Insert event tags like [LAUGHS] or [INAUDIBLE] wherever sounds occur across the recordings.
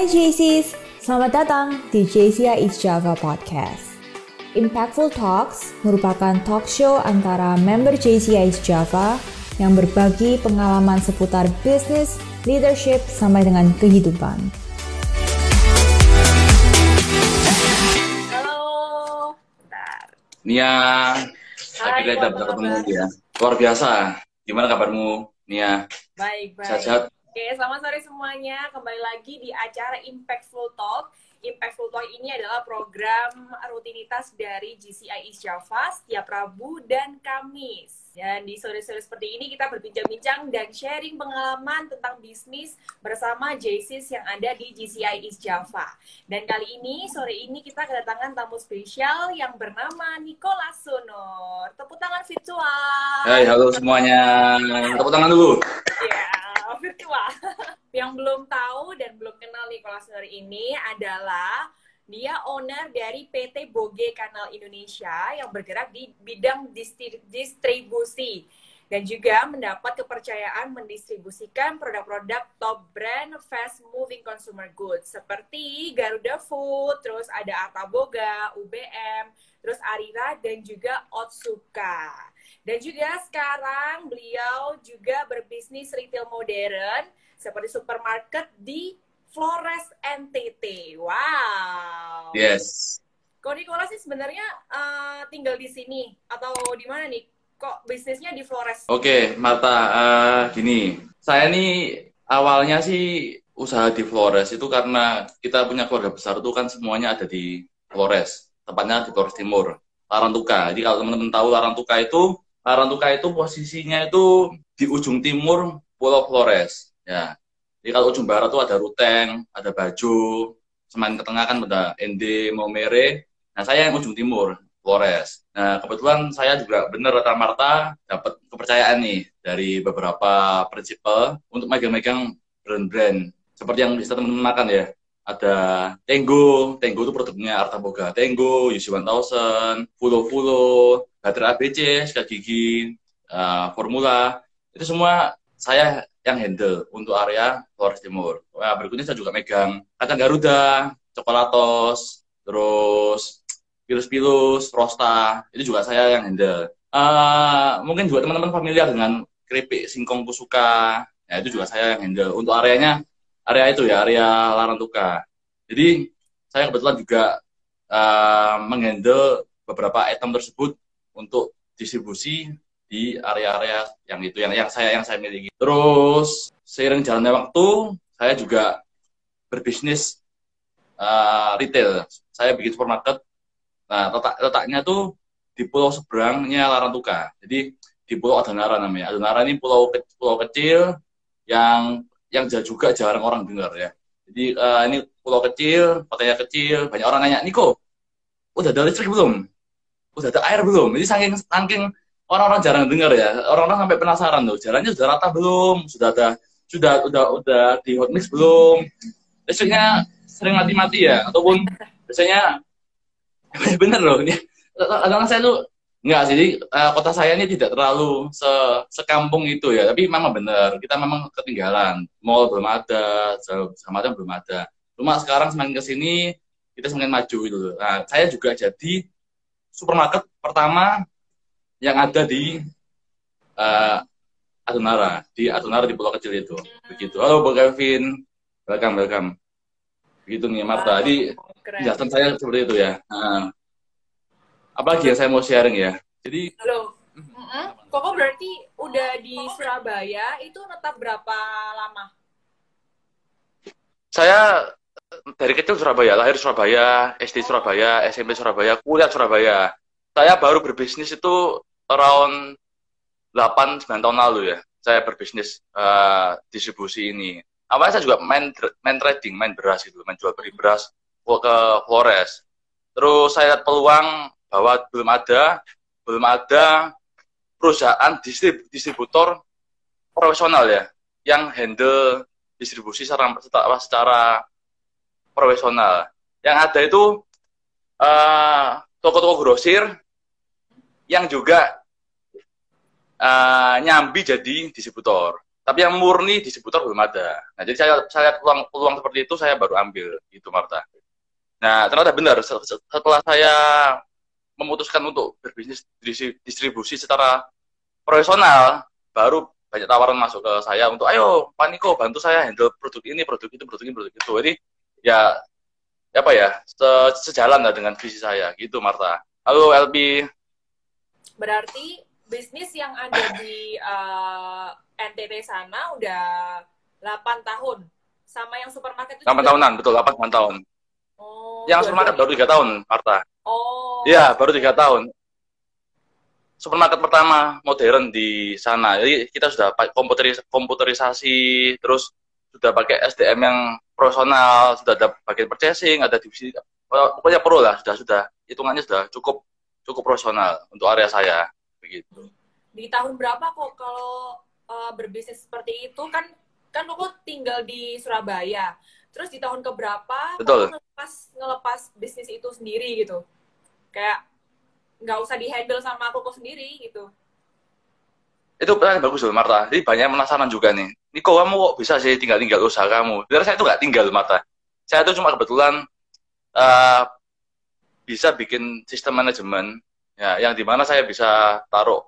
Hai JCs, selamat datang di JCI East Java Podcast. Impactful Talks merupakan talk show antara member JCI East Java yang berbagi pengalaman seputar bisnis, leadership, sampai dengan kehidupan. Halo. Bentar. Nia, Hai, akhirnya kita bisa ketemu ya. Luar biasa. Gimana kabarmu, Nia? Baik, baik. Sehat-sehat? Oke, selamat sore semuanya. Kembali lagi di acara Impactful Talk. Impactful Talk ini adalah program rutinitas dari GCI East Java setiap Rabu dan Kamis. Dan di sore-sore seperti ini kita berbincang-bincang dan sharing pengalaman tentang bisnis bersama JCs yang ada di GCI East Java. Dan kali ini, sore ini kita kedatangan tamu spesial yang bernama Nicholas Sonor. Tepuk tangan virtual. Hai, halo semuanya. Tepuk tangan dulu. Virtual. Yang belum tahu dan belum kenal Nicholas Sonor ini adalah dia owner dari PT Boge Kanal Indonesia yang bergerak di bidang distri- distribusi dan juga mendapat kepercayaan mendistribusikan produk-produk top brand fast moving consumer goods seperti Garuda Food, terus ada Arta Boga, UBM, terus Arira dan juga Otsuka. Dan juga sekarang beliau juga berbisnis retail modern seperti supermarket di Flores NTT. Wow. Yes. Kok Nicholas sih sebenarnya eh, tinggal di sini atau di mana nih? Kok bisnisnya di Flores? Oke, Marta, eh, gini. Saya nih awalnya sih usaha di Flores itu karena kita punya keluarga besar itu kan semuanya ada di Flores. Tepatnya di Flores Timur, Larantuka. Jadi kalau teman-teman tahu Larantuka itu, Larantuka itu posisinya itu di ujung timur Pulau Flores. Ya. Jadi kalau ujung barat tuh ada Ruteng, ada Bajo, semakin ke tengah kan ada Ende, Maumere. Nah, saya yang ujung timur, Flores. Nah, kebetulan saya juga bener rata Marta dapat kepercayaan nih dari beberapa prinsipal untuk megang-megang brand-brand seperti yang bisa teman-teman makan ya. Ada Tenggo, Tenggo itu produknya Arta Boga. Tenggo, UC 1000, Fulo Fulo, Baterai ABC, Sikat Gigi, eh, Formula. Itu semua saya yang handle untuk area Flores Timur. Nah, berikutnya saya juga megang kacang Garuda, Coklatos, terus Pilus-Pilus, Frosta, itu juga saya yang handle. Eh, mungkin juga teman-teman familiar dengan keripik singkong kusuka, ya itu juga saya yang handle. Untuk areanya, area itu ya, area Larantuka. Jadi, saya kebetulan juga eh, menghandle beberapa item tersebut untuk distribusi di area-area yang itu yang yang saya yang saya miliki. Terus seiring jalannya waktu, saya juga berbisnis uh, retail. Saya bikin supermarket. Nah, letak letaknya tuh di pulau seberangnya Larantuka. Jadi di Pulau Adanara namanya. Adanara ini pulau ke- pulau kecil yang yang juga jarang orang dengar ya. Jadi uh, ini pulau kecil, kotanya kecil, banyak orang nanya, Niko, udah ada listrik belum? Udah ada air belum? Jadi saking saking orang-orang jarang dengar ya. Orang-orang sampai penasaran tuh, jalannya sudah rata belum? Sudah ada sudah udah udah di hot mix belum? Listriknya sering mati-mati ya ataupun biasanya [LAUGHS] bener loh ini kadang saya tuh Enggak sih, eh, kota saya ini tidak terlalu se sekampung itu ya, tapi memang benar, kita memang ketinggalan. Mall belum ada, sama belum ada. Cuma sekarang semakin ke sini, kita semakin maju loh. Nah, saya juga jadi supermarket pertama yang ada di eh, Adunara, di Adunara di pulau kecil itu. Begitu. Halo, Bang Kevin. Welcome, welcome. Begitu nih, Marta. Jadi, Keren. penjelasan saya seperti itu ya. Nah, apalagi yang saya mau sharing ya. Jadi Halo. Mm-mm. Koko berarti udah di Surabaya itu netap berapa lama? saya dari kecil Surabaya, lahir Surabaya, SD Surabaya, SMP Surabaya, kuliah Surabaya. Saya baru berbisnis itu around 8-9 tahun lalu ya. Saya berbisnis eh, distribusi ini. Awalnya saya juga main main trading, main beras gitu, main jual beli beras ke Flores. Terus saya lihat peluang bahwa belum ada belum ada perusahaan distrib- distributor profesional ya yang handle distribusi secara secara, secara profesional. Yang ada itu eh, toko-toko grosir yang juga eh, nyambi jadi distributor. Tapi yang murni distributor belum ada. Nah, jadi saya saya lihat peluang peluang seperti itu saya baru ambil gitu Marta. Nah, ternyata benar setelah saya memutuskan untuk berbisnis distribusi secara profesional, baru banyak tawaran masuk ke saya untuk ayo Pak Niko bantu saya handle produk ini, produk itu, produk ini, produk itu. Jadi ya apa ya se sejalan lah dengan visi saya gitu Marta. Halo LB. Berarti bisnis yang ada di uh, eh, NTT sana udah 8 tahun. Sama yang supermarket itu 8 tahunan, betul, 8 tahun. Oh, yang supermarket baru 3 tahun, Marta. Oh. Iya, baru 3 tahun. Supermarket pertama modern di sana. Jadi kita sudah komputeris komputerisasi, terus sudah pakai SDM yang profesional, sudah ada bagian purchasing, ada divisi pokoknya pro lah, sudah sudah hitungannya sudah cukup cukup profesional untuk area saya begitu. Di tahun berapa kok kalau uh, berbisnis seperti itu kan kan kok tinggal di Surabaya. Terus di tahun keberapa Betul. ngelepas ngelepas bisnis itu sendiri gitu. Kayak nggak usah dihandle sama aku sendiri gitu. Itu pertanyaan bagus loh Marta. Jadi banyak penasaran juga nih. Niko kamu kok bisa sih tinggal-tinggal usaha kamu? Biar saya itu nggak tinggal Marta. Saya itu cuma kebetulan uh, bisa bikin sistem manajemen ya yang di mana saya bisa taruh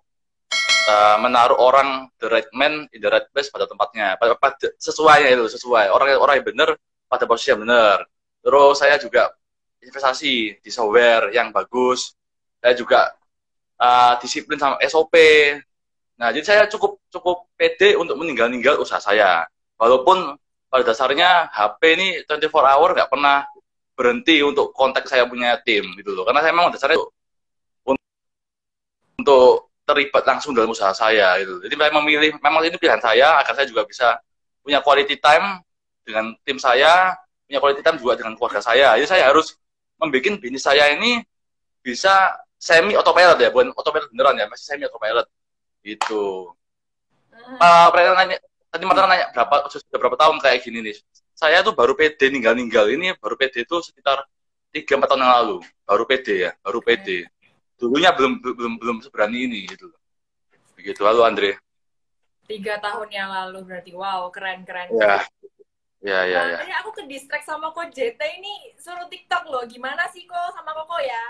uh, menaruh orang the right man in the right place pada tempatnya. Pada, pada sesuai itu sesuai. Orang orang yang benar pada posisi yang benar. Terus saya juga investasi di software yang bagus. Saya juga uh, disiplin sama SOP nah jadi saya cukup cukup pede untuk meninggal-ninggal usaha saya. Walaupun pada dasarnya HP ini 24 hour nggak pernah berhenti untuk kontak saya punya tim gitu loh. Karena saya memang dasarnya untuk terlibat langsung dalam usaha saya gitu. Jadi saya memilih memang ini pilihan saya agar saya juga bisa punya quality time dengan tim saya, punya quality time juga dengan keluarga saya. Jadi saya harus membuat bisnis saya ini bisa semi autopilot ya, bukan autopilot beneran ya, masih semi autopilot gitu. Uh, nanya, tadi Marta nanya berapa sudah berapa tahun kayak gini nih. Saya tuh baru PD ninggal-ninggal ini baru PD itu sekitar tiga empat tahun yang lalu, baru PD ya, baru PD dulunya belum belum belum seberani ini gitu begitu. Halo Andre. Tiga tahun yang lalu berarti. Wow keren keren ya. ya ya, nah, ya. Aku ke distract sama kok JT ini suruh TikTok loh. Gimana sih kok sama Koko ya?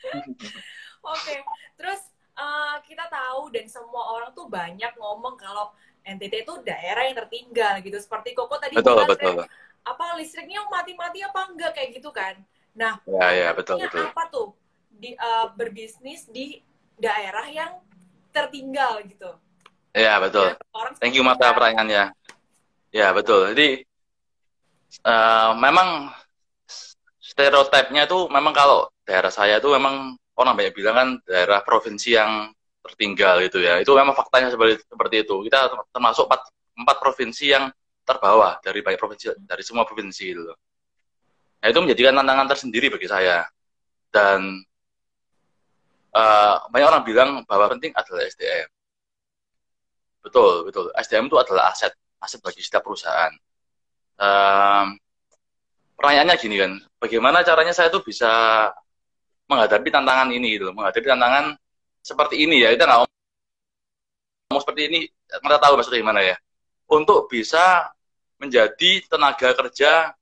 [LAUGHS] Oke okay. terus uh, kita tahu dan semua orang tuh banyak ngomong kalau NTT itu daerah yang tertinggal gitu. Seperti Koko tadi betul betul apa listriknya mati-mati apa enggak? Kayak gitu kan. Nah ya ya betul betul. apa tuh di uh, berbisnis di daerah yang tertinggal gitu. Iya betul. Ya, orang Thank you Mata pertanyaannya. Ya betul. Jadi uh, memang stereotipnya itu memang kalau daerah saya itu memang orang banyak bilang kan daerah provinsi yang tertinggal itu ya. Itu memang faktanya seperti seperti itu. Kita termasuk empat, empat provinsi yang terbawah dari banyak provinsi dari semua provinsi itu. Nah, itu menjadikan tantangan tersendiri bagi saya. Dan uh, banyak orang bilang bahwa penting adalah SDM. Betul, betul. SDM itu adalah aset, aset bagi setiap perusahaan. Um, pertanyaannya gini kan, bagaimana caranya saya tuh bisa menghadapi tantangan ini gitu, menghadapi tantangan seperti ini ya, kita nggak ngomong seperti ini, kita tahu maksudnya gimana ya, untuk bisa menjadi tenaga kerja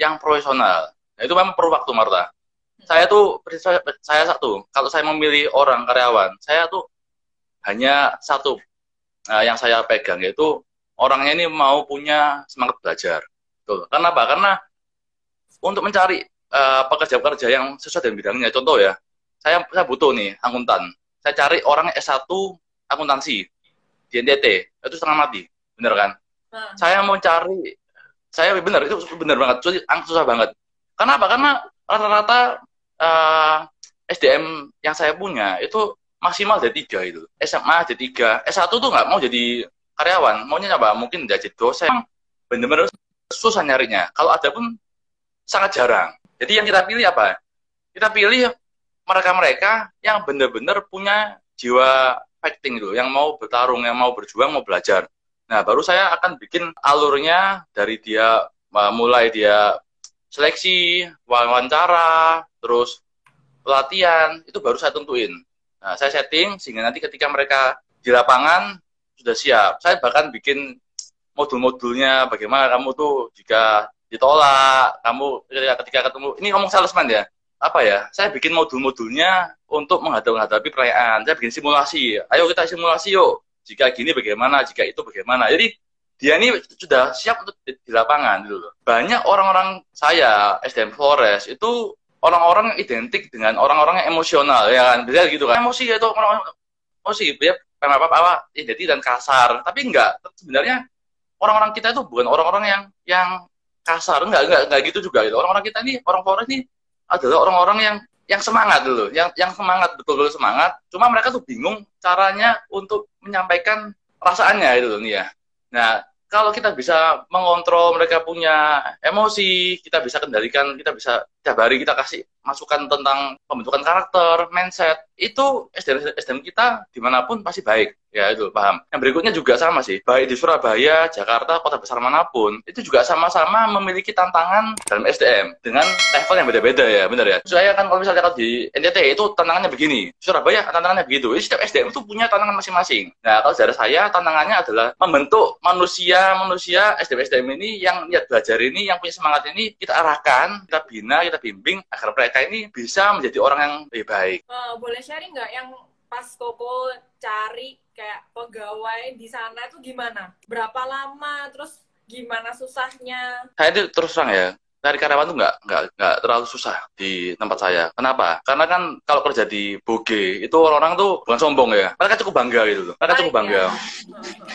yang profesional. Nah, itu memang perlu waktu, Marta saya tuh saya, saya satu kalau saya memilih orang karyawan saya tuh hanya satu uh, yang saya pegang yaitu orangnya ini mau punya semangat belajar tuh karena apa? Karena untuk mencari uh, pekerja-pekerja yang sesuai dengan bidangnya. Contoh ya saya saya butuh nih akuntan. Saya cari orang S1 akuntansi di NTT itu setengah mati bener kan? Hmm. saya mau cari saya benar itu benar banget susah banget. Karena apa? Karena rata-rata uh, eh, SDM yang saya punya itu maksimal ada tiga itu. SMA ada tiga. S1 tuh nggak mau jadi karyawan. Maunya apa mungkin jadi dosen. Bener-bener susah nyarinya. Kalau ada pun sangat jarang. Jadi yang kita pilih apa? Kita pilih mereka-mereka yang benar-benar punya jiwa fighting itu yang mau bertarung yang mau berjuang mau belajar. Nah baru saya akan bikin alurnya dari dia mulai dia seleksi, wawancara, terus pelatihan, itu baru saya tentuin. Nah, saya setting sehingga nanti ketika mereka di lapangan, sudah siap. Saya bahkan bikin modul-modulnya bagaimana kamu tuh jika ditolak, kamu ketika, ketemu, ini ngomong salesman ya, apa ya, saya bikin modul-modulnya untuk menghadapi perayaan. Saya bikin simulasi, ayo kita simulasi yuk. Jika gini bagaimana, jika itu bagaimana. Jadi dia ini sudah siap untuk di, lapangan gitu loh. Banyak orang-orang saya SDM Flores itu orang-orang identik dengan orang-orang yang emosional ya kan. Bisa gitu kan. Emosi itu orang emosi ya apa apa identik dan kasar. Tapi enggak sebenarnya orang-orang kita itu bukan orang-orang yang yang kasar enggak enggak enggak gitu juga gitu. Orang-orang kita ini orang Flores ini adalah orang-orang yang yang semangat dulu, yang yang semangat betul-betul semangat. Cuma mereka tuh bingung caranya untuk menyampaikan perasaannya itu nih ya. Nah, kalau kita bisa mengontrol mereka punya emosi, kita bisa kendalikan, kita bisa tiap hari kita kasih masukan tentang pembentukan karakter, mindset, itu SDM, SDM kita di mana pun pasti baik. Ya itu, paham. Yang berikutnya juga sama sih. Baik di Surabaya, Jakarta, kota besar mana pun, itu juga sama-sama memiliki tantangan dalam SDM dengan level yang beda-beda ya, benar ya. Saya kan kalau misalnya di NTT itu tantangannya begini. Surabaya tantangannya begitu. Jadi setiap SDM itu punya tantangan masing-masing. Nah, kalau dari saya tantangannya adalah membentuk manusia-manusia SDM-SDM ini yang niat belajar ini, yang punya semangat ini, kita arahkan, kita bina, kita bimbing agar mereka ini bisa menjadi orang yang lebih baik. Uh, boleh sharing nggak yang pas Koko cari kayak pegawai di sana itu gimana? Berapa lama? Terus gimana susahnya? Saya itu terus terang ya, cari karyawan tuh nggak nggak nggak terlalu susah di tempat saya. Kenapa? Karena kan kalau kerja di Boge itu orang-orang tuh bukan sombong ya. Mereka cukup bangga gitu loh. Mereka cukup bangga.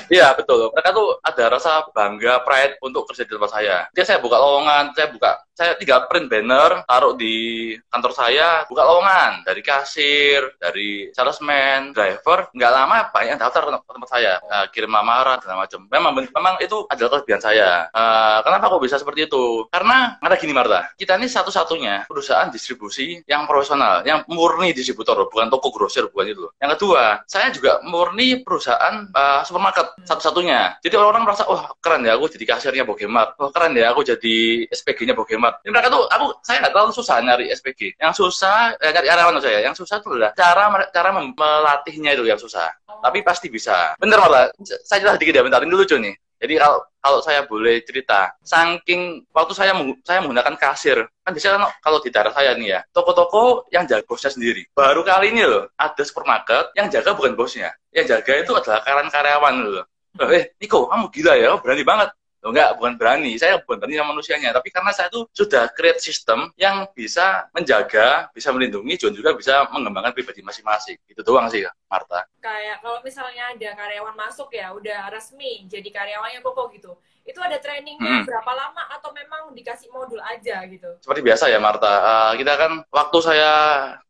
Iya betul. Mereka tuh ada rasa bangga, pride untuk kerja di tempat saya. Dia saya buka lowongan, saya buka saya tinggal print banner, taruh di kantor saya, buka lowongan dari kasir, dari salesman, driver. Nggak lama banyak daftar ke tempat saya, uh, kirim lamaran segala macam. Memang memang itu adalah kelebihan saya. Uh, kenapa kok bisa seperti itu? Karena ada gini Marta, kita ini satu-satunya perusahaan distribusi yang profesional, yang murni distributor, bukan toko grosir, bukan itu. Yang kedua, saya juga murni perusahaan uh, supermarket satu-satunya. Jadi orang-orang merasa, wah oh, keren ya aku jadi kasirnya Bogemart, wah oh, keren ya aku jadi SPG-nya Bogemart Jadi mereka tuh, aku saya nggak terlalu susah nyari SPG. Yang susah, eh, nyari karyawan saya. Yang susah itu adalah cara cara melatihnya itu yang susah. Tapi pasti bisa. Bener malah, saya jelas dikit ya, bentar. Ini lucu nih. Jadi kalau kalau saya boleh cerita, saking waktu saya saya menggunakan kasir, kan biasanya kalau di daerah saya nih ya, toko-toko yang jaga bosnya sendiri. Baru kali ini loh, ada supermarket yang jaga bukan bosnya, yang jaga itu adalah karyawan-karyawan loh. Eh, Niko, kamu gila ya, berani banget. Oh, enggak, bukan berani. Saya bukan berani sama manusianya. Tapi karena saya tuh sudah create sistem yang bisa menjaga, bisa melindungi, dan juga bisa mengembangkan pribadi masing-masing. Itu doang sih, Marta. Kayak kalau misalnya ada karyawan masuk ya, udah resmi jadi karyawannya kok gitu. Itu ada trainingnya hmm. berapa lama atau memang dikasih modul aja gitu? Seperti biasa ya, Marta. Uh, kita kan, waktu saya,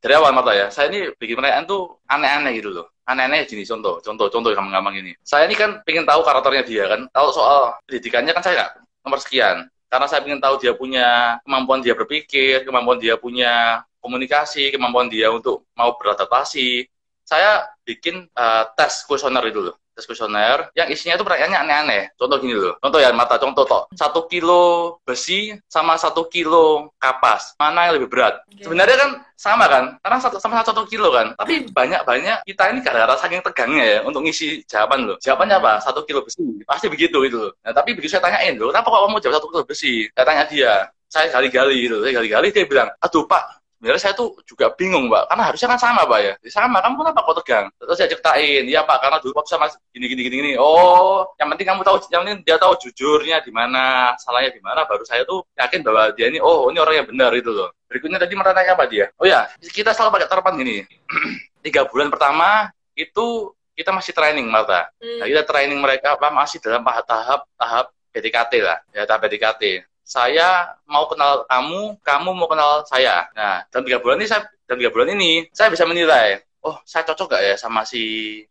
dari awal Marta ya, saya ini bikin perayaan tuh aneh-aneh gitu loh. Aneh-aneh gini contoh. Contoh contoh yang gampang ini. Saya ini kan pengen tahu karakternya dia kan. Kalau soal pendidikannya kan saya nggak nomor sekian. Karena saya ingin tahu dia punya kemampuan dia berpikir kemampuan dia punya komunikasi kemampuan dia untuk mau beradaptasi. Saya bikin uh, tes kuesioner itu loh tes kuesioner yang isinya itu pertanyaannya aneh-aneh. Contoh gini loh, contoh ya mata contoh toh. Satu kilo besi sama satu kilo kapas, mana yang lebih berat? Okay. Sebenarnya kan sama kan, karena satu sama satu kilo kan. Tapi banyak-banyak kita ini gara-gara saking tegangnya ya untuk ngisi jawaban loh. Jawabannya apa? Satu kilo besi. Pasti begitu itu loh. Nah, tapi begitu saya tanyain loh, kenapa kok kamu jawab satu kilo besi? Saya tanya dia, saya gali-gali gitu, saya gali-gali dia bilang, aduh pak, sebenarnya saya tuh juga bingung mbak. Karena harusnya kan sama pak ya, sama kamu kenapa kok tegang? Terus saya ceritain ya pak karena dulu pak sama gini gini gini gini. Oh yang penting kamu tahu yang penting dia tahu jujurnya di mana salahnya di mana. Baru saya tuh yakin bahwa dia ini oh ini orang yang benar itu loh. Berikutnya tadi mereka apa dia? Oh ya. Kita selalu pakai terapan gini. [CLEARS THROAT] Tiga bulan pertama itu kita masih training Marta hmm. nah, kita training mereka apa masih dalam tahap tahap PDKT lah ya tahap PDKT saya mau kenal kamu, kamu mau kenal saya. Nah, dalam tiga bulan ini saya dalam tiga bulan ini saya bisa menilai, oh saya cocok gak ya sama si,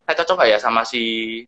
saya cocok gak ya sama si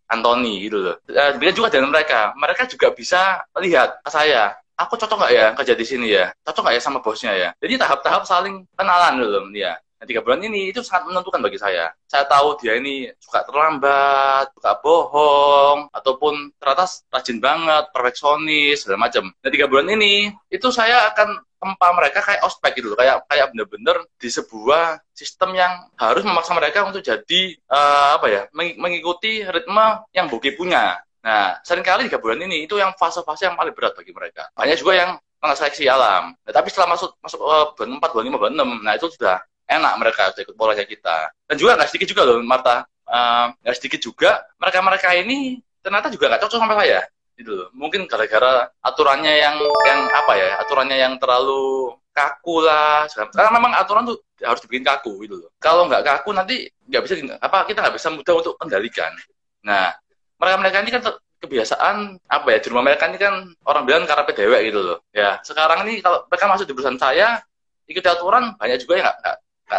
Anthony gitu loh. Demikian juga dengan mereka, mereka juga bisa melihat saya, aku cocok gak ya kerja di sini ya, cocok gak ya sama bosnya ya. Jadi tahap-tahap saling kenalan dulu ya. Nah, tiga bulan ini itu sangat menentukan bagi saya. Saya tahu dia ini suka terlambat, suka bohong, ataupun ternyata rajin banget, perfeksionis, segala macam. Nah, tiga bulan ini itu saya akan tempa mereka kayak ospek gitu, kayak kayak bener-bener di sebuah sistem yang harus memaksa mereka untuk jadi uh, apa ya, mengikuti ritme yang Bogi punya. Nah, sering kali tiga bulan ini itu yang fase-fase yang paling berat bagi mereka. Banyak juga yang kena seleksi alam. Nah, tapi setelah masuk masuk uh, bulan 4, bulan 5, bulan 6, nah itu sudah enak mereka ikut polanya kita. Dan juga nggak sedikit juga loh, Marta. Nggak uh, sedikit juga, mereka-mereka ini ternyata juga nggak cocok sama saya. Gitu loh. Mungkin gara-gara aturannya yang yang apa ya, aturannya yang terlalu kaku lah. Karena memang aturan tuh harus dibikin kaku gitu loh. Kalau nggak kaku nanti nggak bisa apa kita nggak bisa mudah untuk kendalikan. Nah, mereka-mereka ini kan kebiasaan apa ya di rumah mereka ini kan orang bilang karena PDW gitu loh ya sekarang ini kalau mereka masuk di perusahaan saya ikuti aturan banyak juga yang nggak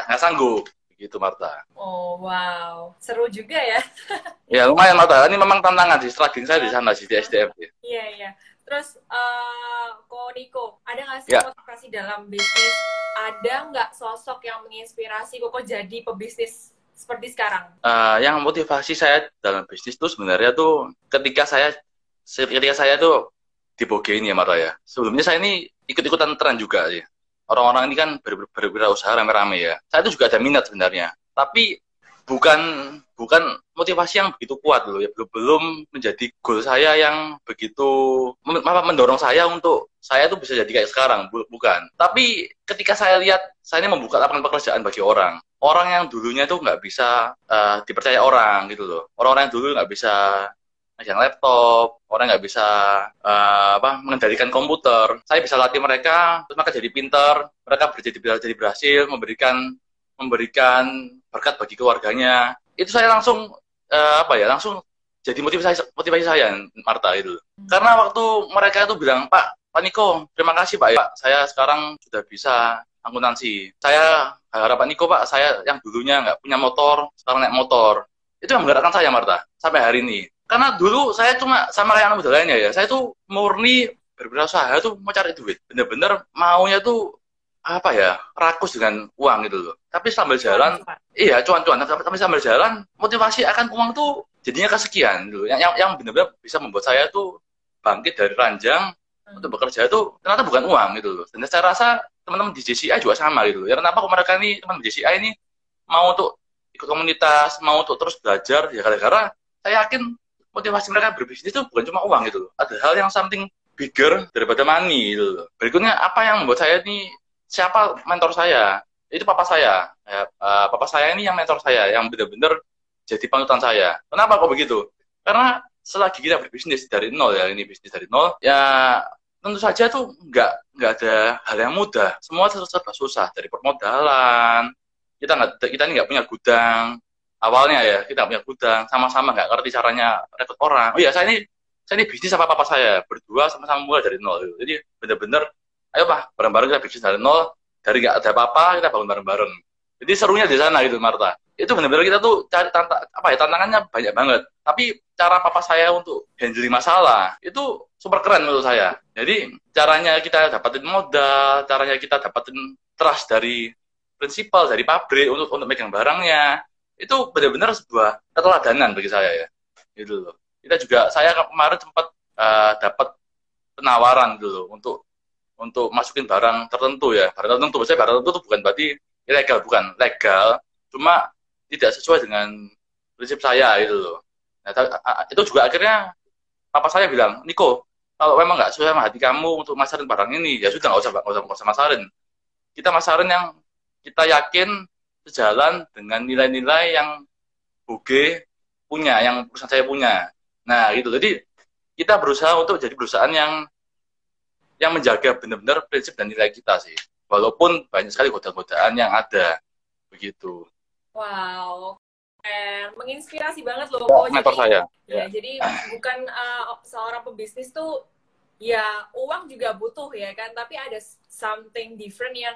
nggak sanggup gitu Marta. Oh wow, seru juga ya. [LAUGHS] ya lumayan Marta, ini memang tantangan sih, struggling saya di sana sih di SDM. Iya iya. Terus uh, Ko Niko, ada nggak sih ya. motivasi dalam bisnis? Ada nggak sosok yang menginspirasi Koko jadi pebisnis seperti sekarang? Uh, yang motivasi saya dalam bisnis tuh sebenarnya tuh ketika saya ketika saya tuh di Boge ini ya Marta ya. Sebelumnya saya ini ikut-ikutan tren juga sih orang-orang ini kan ber ber berwirausaha rame-rame ya. Saya itu juga ada minat sebenarnya. Tapi bukan bukan motivasi yang begitu kuat loh ya belum belum menjadi goal saya yang begitu mendorong saya untuk saya tuh bisa jadi kayak sekarang bukan tapi ketika saya lihat saya ini membuka lapangan pekerjaan bagi orang orang yang dulunya tuh nggak bisa uh, dipercaya orang gitu loh orang-orang yang dulu nggak bisa megang laptop, orang nggak bisa uh, apa mengendalikan komputer. Saya bisa latih mereka, terus mereka jadi pinter, mereka berjadi jadi berhasil, memberikan memberikan berkat bagi keluarganya. Itu saya langsung uh, apa ya, langsung jadi motivasi motivasi saya, Marta itu. Hmm. Karena waktu mereka itu bilang, Pak, Pak Niko, terima kasih Pak ya, saya sekarang sudah bisa akuntansi. Saya harapan Niko Pak, saya yang dulunya nggak punya motor, sekarang naik motor. Itu yang menggerakkan saya, Marta, sampai hari ini karena dulu saya cuma sama kayak anak muda lainnya ya. Saya tuh murni berberusaha tuh mau cari duit. Bener-bener maunya tuh apa ya rakus dengan uang gitu loh. Tapi sambil jalan cuan, iya cuan-cuan. Tapi sambil jalan motivasi akan uang tuh jadinya kesekian dulu gitu. yang yang, yang benar-benar bisa membuat saya tuh bangkit dari ranjang hmm. untuk bekerja itu ternyata bukan uang gitu loh. Dan saya rasa teman-teman di JCI juga sama gitu ya kenapa kok mereka ini teman JCI ini mau untuk ikut komunitas mau untuk terus belajar? Ya gara-gara saya yakin motivasi mereka berbisnis itu bukan cuma uang gitu loh. Ada hal yang something bigger daripada money loh. Berikutnya apa yang membuat saya ini siapa mentor saya? Itu papa saya. Ya, uh, papa saya ini yang mentor saya, yang benar-benar jadi panutan saya. Kenapa kok begitu? Karena selagi kita berbisnis dari nol ya, ini bisnis dari nol, ya tentu saja tuh nggak nggak ada hal yang mudah. Semua serba susah dari permodalan. Kita nggak kita ini nggak punya gudang, awalnya ya kita punya gudang sama-sama nggak ngerti caranya rekrut orang. Oh iya saya ini saya ini bisnis sama papa saya berdua sama-sama mulai dari nol gitu. jadi bener-bener ayo pak bareng-bareng kita bisnis dari nol dari nggak ada apa-apa kita bangun bareng-bareng. Jadi serunya di sana gitu Marta. Itu benar-benar kita tuh cari tanta apa ya tantangannya banyak banget. Tapi cara papa saya untuk handling masalah itu super keren menurut saya. Jadi caranya kita dapatin modal caranya kita dapatin trust dari prinsipal dari pabrik untuk untuk megang barangnya itu benar-benar sebuah keteladanan bagi saya ya. Gitu loh. Kita juga saya kemarin sempat uh, dapat penawaran dulu gitu untuk untuk masukin barang tertentu ya. Barang tertentu saya barang tertentu itu bukan berarti ilegal bukan legal cuma tidak sesuai dengan prinsip saya gitu loh. Nah, itu juga akhirnya papa saya bilang Niko kalau memang nggak sesuai sama hati kamu untuk masarin barang ini ya sudah nggak usah nggak usah, usah masarin. Kita masarin yang kita yakin sejalan dengan nilai-nilai yang Buge punya, yang perusahaan saya punya. Nah, gitu. Jadi kita berusaha untuk jadi perusahaan yang yang menjaga benar-benar prinsip dan nilai kita sih. Walaupun banyak sekali godaan-godaan yang ada. Begitu. Wow. Eh, menginspirasi banget loh. Oh, mentor saya. Ya, ya, jadi bukan uh, seorang pebisnis tuh ya uang juga butuh ya kan, tapi ada something different yang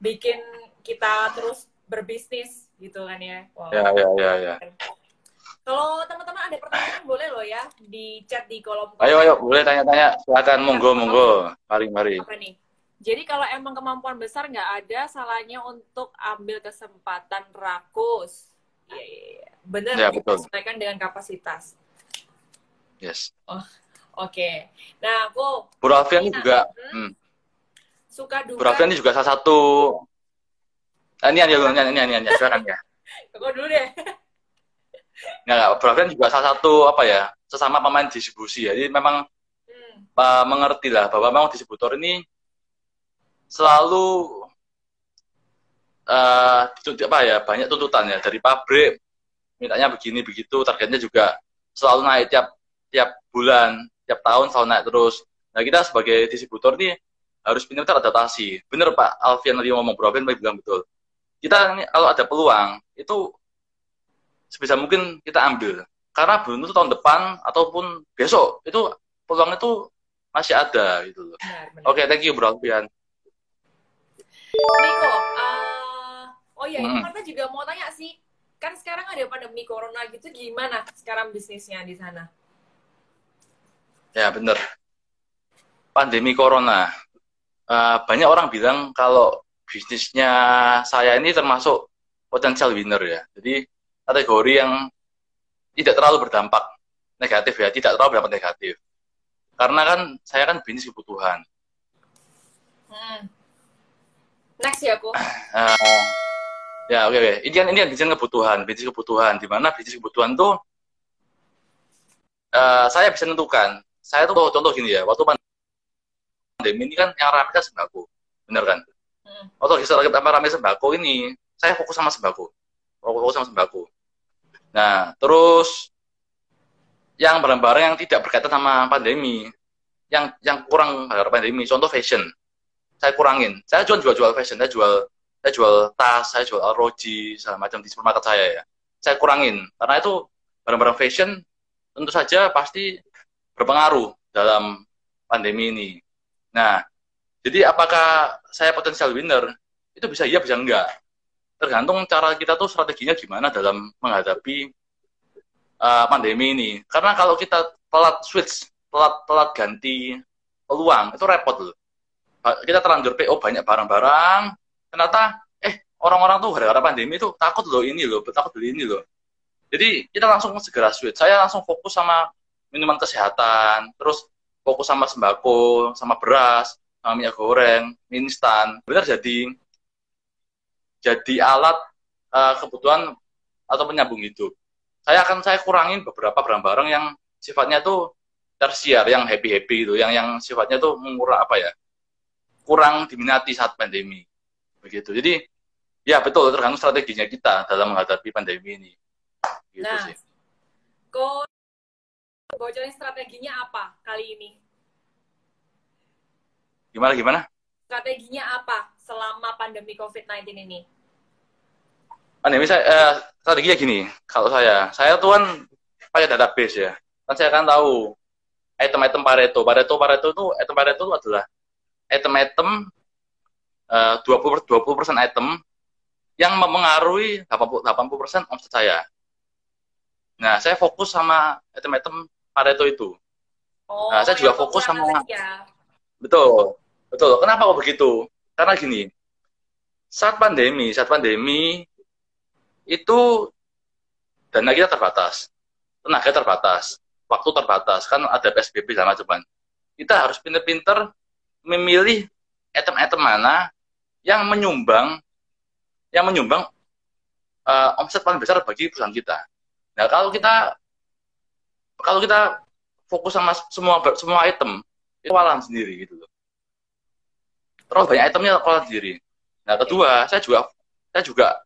bikin kita terus berbisnis gitu kan ya. Wow. Ya, ya, ya, ya. Kalau teman-teman ada pertanyaan boleh loh ya di chat di kolom Ayo, ayo, boleh tanya-tanya. Silakan, monggo, monggo. Mari, mari. Apa nih? Jadi kalau emang kemampuan besar nggak ada salahnya untuk ambil kesempatan rakus. Iya, iya, iya. bener. Ya, betul. Disesuaikan dengan kapasitas. Yes. Oh, oke. Nah, aku Alfian ini Nah, juga, hmm. hmm, suka duka. Alfian ini juga salah satu. Ah, ini ini ini ini ini, ini silakan ya. [LAUGHS] Aku dulu deh. Nggak, Alfian juga salah satu apa ya sesama pemain distribusi ya. Jadi memang Hmm. uh, mengerti lah bahwa memang distributor ini selalu uh, dituntut apa ya banyak tuntutan ya dari pabrik mintanya begini begitu targetnya juga selalu naik tiap tiap bulan tiap tahun selalu naik terus nah kita sebagai distributor ini harus pintar adaptasi bener Pak Alfian tadi ngomong Bro Alfian bilang betul kita ini kalau ada peluang itu sebisa mungkin kita ambil karena belum tentu tahun depan ataupun besok itu peluang itu masih ada gitu loh. Oke, thank you Bro Alfian. Niko, uh, oh iya, ini Hmm. Marta juga mau tanya sih, kan sekarang ada pandemi corona gitu, gimana sekarang bisnisnya di sana? Ya bener. Pandemi corona. Eh, banyak orang bilang kalau bisnisnya saya ini termasuk potensial winner ya. Jadi kategori yang tidak terlalu berdampak negatif ya, tidak terlalu berdampak negatif. Karena kan saya kan bisnis kebutuhan. Hmm. Next ya aku. Eh, [CLEARS THROAT] ya oke oke. Ini kan ini kan bisnis kebutuhan, bisnis kebutuhan. Di mana bisnis kebutuhan tuh eh, saya bisa tentukan. Saya tuh contoh gini ya, waktu pandemi ini kan yang ramai kan sembako, bener kan? Hmm. Waktu lagi ramai sembako ini, saya fokus sama sembako, fokus sama sembako. Nah, terus yang barang-barang yang tidak berkaitan sama pandemi, yang yang kurang gara pandemi, contoh fashion, saya kurangin. Saya jual jual jual fashion, saya jual saya jual tas, saya jual roji, segala macam di supermarket saya ya. Saya kurangin karena itu barang-barang fashion tentu saja pasti berpengaruh dalam pandemi ini. Nah, jadi apakah saya potensial winner? Itu bisa iya, bisa enggak. Tergantung cara kita tuh strateginya gimana dalam menghadapi uh, pandemi ini. Karena kalau kita telat switch, telat telat ganti peluang, itu repot loh. Kita terlanjur PO banyak barang-barang, ternyata eh orang-orang tuh gara-gara pandemi itu takut loh ini loh, takut beli ini loh. Jadi kita langsung segera switch. Saya langsung fokus sama minuman kesehatan, terus fokus sama sembako, sama beras, minyak goreng, mie instan. Benar jadi jadi alat uh, kebutuhan atau penyambung hidup. Saya akan saya kurangin beberapa barang-barang yang sifatnya tuh tersiar, yang happy-happy itu, yang yang sifatnya tuh mengurang apa ya? kurang diminati saat pandemi. Begitu. Jadi ya betul tergantung strateginya kita dalam menghadapi pandemi ini. Gitu Nah, sih. Kok bocorin strateginya apa kali ini? Gimana gimana? Strateginya apa selama pandemi COVID-19 ini? Pandemi saya eh, strateginya gini, kalau saya, saya tuh kan pakai database ya. Kan saya kan tahu item-item Pareto. Pareto Pareto itu item Pareto itu adalah item-item eh, 20 20% item yang mempengaruhi 80 80% omset saya. Nah, saya fokus sama item-item Pareto itu. Oh, Nah, saya juga fokus sama- saja. Betul. Betul. Kenapa kok begitu? Karena gini. Saat pandemi, saat pandemi itu dana kita terbatas. Tenaga terbatas, waktu terbatas, kan ada PSBB sama macam Kita harus pinter-pinter memilih item-item mana yang menyumbang yang menyumbang eh, omset paling besar bagi perusahaan kita. Nah, kalau kita kalau kita fokus sama semua semua item itu kewalahan sendiri gitu loh. Terus banyak itemnya kewalahan sendiri. Nah kedua, saya juga saya juga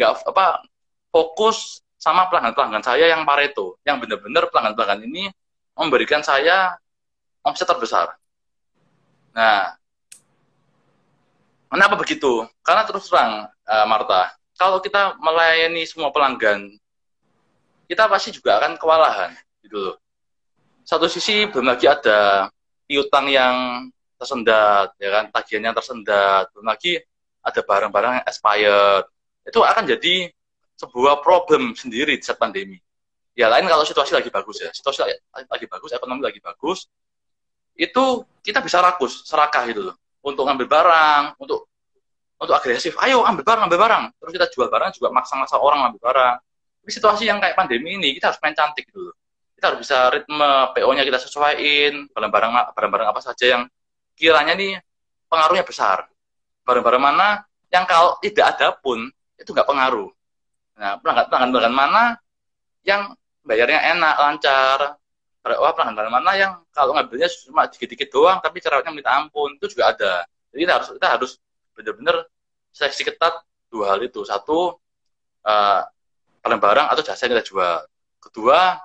nggak apa fokus sama pelanggan-pelanggan saya yang Pareto, yang benar-benar pelanggan-pelanggan ini memberikan saya omset terbesar. Nah, kenapa begitu? Karena terus terang, eh, Marta, kalau kita melayani semua pelanggan, kita pasti juga akan kewalahan, gitu loh. Satu sisi belum lagi ada piutang yang tersendat, ya kan, tagihannya tersendat, belum lagi ada barang-barang yang expired. Itu akan jadi sebuah problem sendiri di saat pandemi. Ya lain kalau situasi lagi bagus ya, situasi lagi, bagus, ekonomi lagi bagus, itu kita bisa rakus, serakah gitu loh. untuk ngambil barang, untuk untuk agresif. Ayo ambil barang, ambil barang. Terus kita jual barang juga maksa-maksa orang ambil barang. Tapi situasi yang kayak pandemi ini kita harus main cantik dulu. Kita harus bisa ritme PO-nya kita sesuaiin, barang-barang barang-barang apa saja yang kiranya nih pengaruhnya besar. Barang-barang mana yang kalau tidak ada pun itu nggak pengaruh. Nah, pelanggan-pelanggan mana yang bayarnya enak, lancar, wah pelanggan mana yang kalau ngambilnya cuma dikit-dikit doang tapi ceritanya minta ampun itu juga ada. Jadi kita harus kita harus benar-benar seleksi ketat dua hal itu. Satu uh, barang atau jasa yang kita jual. Kedua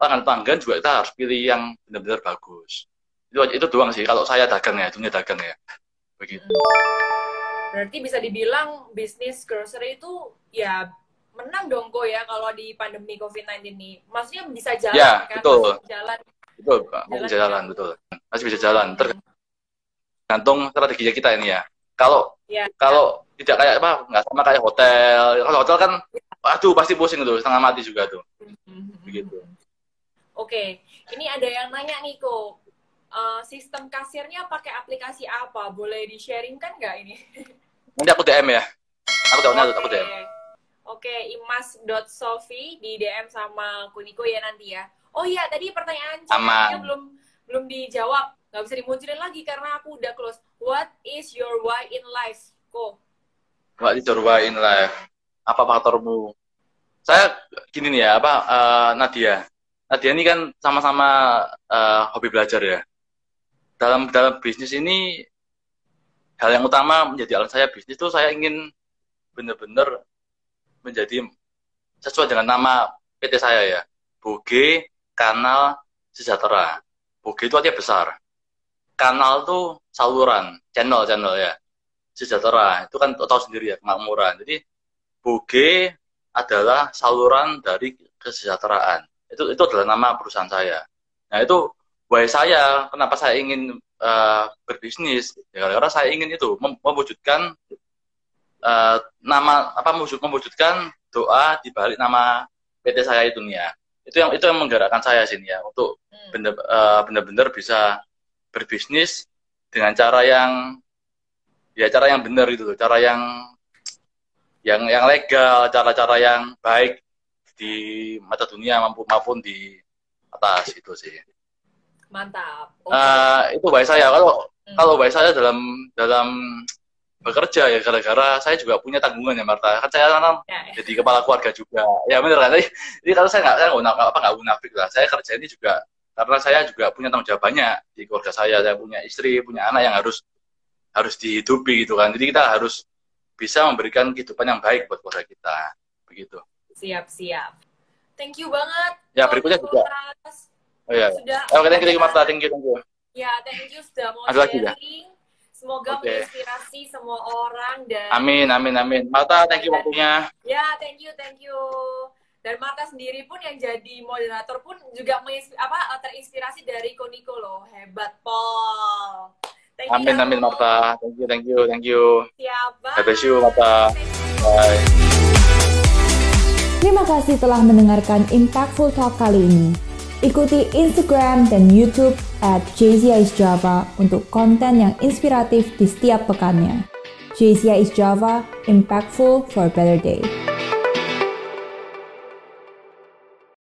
pelanggan-pelanggan juga kita harus pilih yang benar-benar bagus itu itu doang sih kalau saya dagang ya dunia dagang ya begitu berarti bisa dibilang bisnis grocery itu ya menang dong kok ya kalau di pandemi COVID-19 ini. Maksudnya bisa jalan ya, kan? Betul. Masih jalan. Betul, Pak. Masih bisa jalan, betul. Masih bisa jalan. Tergantung strateginya kita ini ya. Kalau ya, kalau ya. tidak kayak apa, nggak sama kayak hotel. Kalau hotel kan, aduh pasti pusing tuh, setengah mati juga tuh. Mm-hmm. Begitu. Oke, ini ada yang nanya nih kok. Uh, sistem kasirnya pakai aplikasi apa? Boleh di-sharingkan nggak ini? [LAUGHS] Nanti aku DM ya. Aku tahu okay. aku DM. Oke, imas.sofi di DM sama Kuniko ya nanti ya. Oh iya, tadi pertanyaan chatnya belum belum dijawab. Gak bisa dimunculin lagi karena aku udah close. What is your why in life? Ko. What is your why in life? Apa faktormu? Saya gini nih ya, apa uh, Nadia. Nadia ini kan sama-sama uh, hobi belajar ya. Dalam dalam bisnis ini hal yang utama menjadi alat saya bisnis itu saya ingin benar-benar menjadi sesuai dengan nama PT saya ya. Boge Kanal Sejahtera. Boge itu artinya besar. Kanal itu saluran, channel channel ya. Sejahtera itu kan tahu sendiri ya kemakmuran. Jadi Boge adalah saluran dari kesejahteraan. Itu itu adalah nama perusahaan saya. Nah itu why saya kenapa saya ingin uh, berbisnis ya karena saya ingin itu mewujudkan uh, nama apa mewujudkan doa di balik nama PT saya itu nih ya. Itu yang itu yang menggerakkan saya sini ya untuk hmm. uh, benar-benar bisa berbisnis dengan cara yang ya cara yang benar itu loh, cara yang yang yang legal, cara-cara yang baik di mata dunia maupun maupun di atas itu sih. Mantap. Okay. Uh, itu baik saya. Kalau hmm. kalau baik saya dalam dalam bekerja ya gara-gara saya juga punya tanggungan ya Marta kan saya kan ya, ya. jadi kepala keluarga juga. Ya benar kan? Jadi kalau saya nggak saya nggak apa nggak munafik lah. Saya kerja ini juga karena saya juga punya tanggung jawab banyak di keluarga saya. Saya punya istri punya anak yang harus harus dihidupi gitu kan. Jadi kita harus bisa memberikan kehidupan yang baik buat keluarga kita. Begitu. Siap siap. Thank you banget. Ya berikutnya juga oh iya sudah oke thank you Marta thank you thank you ya thank you sudah mau Ada sharing lagi, ya? Semoga okay. menginspirasi semua orang dan Amin, amin, amin. Marta, thank you waktunya. Ya, thank you, thank you. Dan Marta sendiri pun yang jadi moderator pun juga apa terinspirasi dari Koniko loh. Hebat, Paul. Thank you, amin, amin, Marta. Thank you, thank you, thank you. Siap, bye. God you, Marta. Bye. Terima kasih telah mendengarkan Impactful Talk kali ini. Ikuti Instagram dan YouTube at Java untuk konten yang inspiratif di setiap pekannya. JCI Java, impactful for a better day.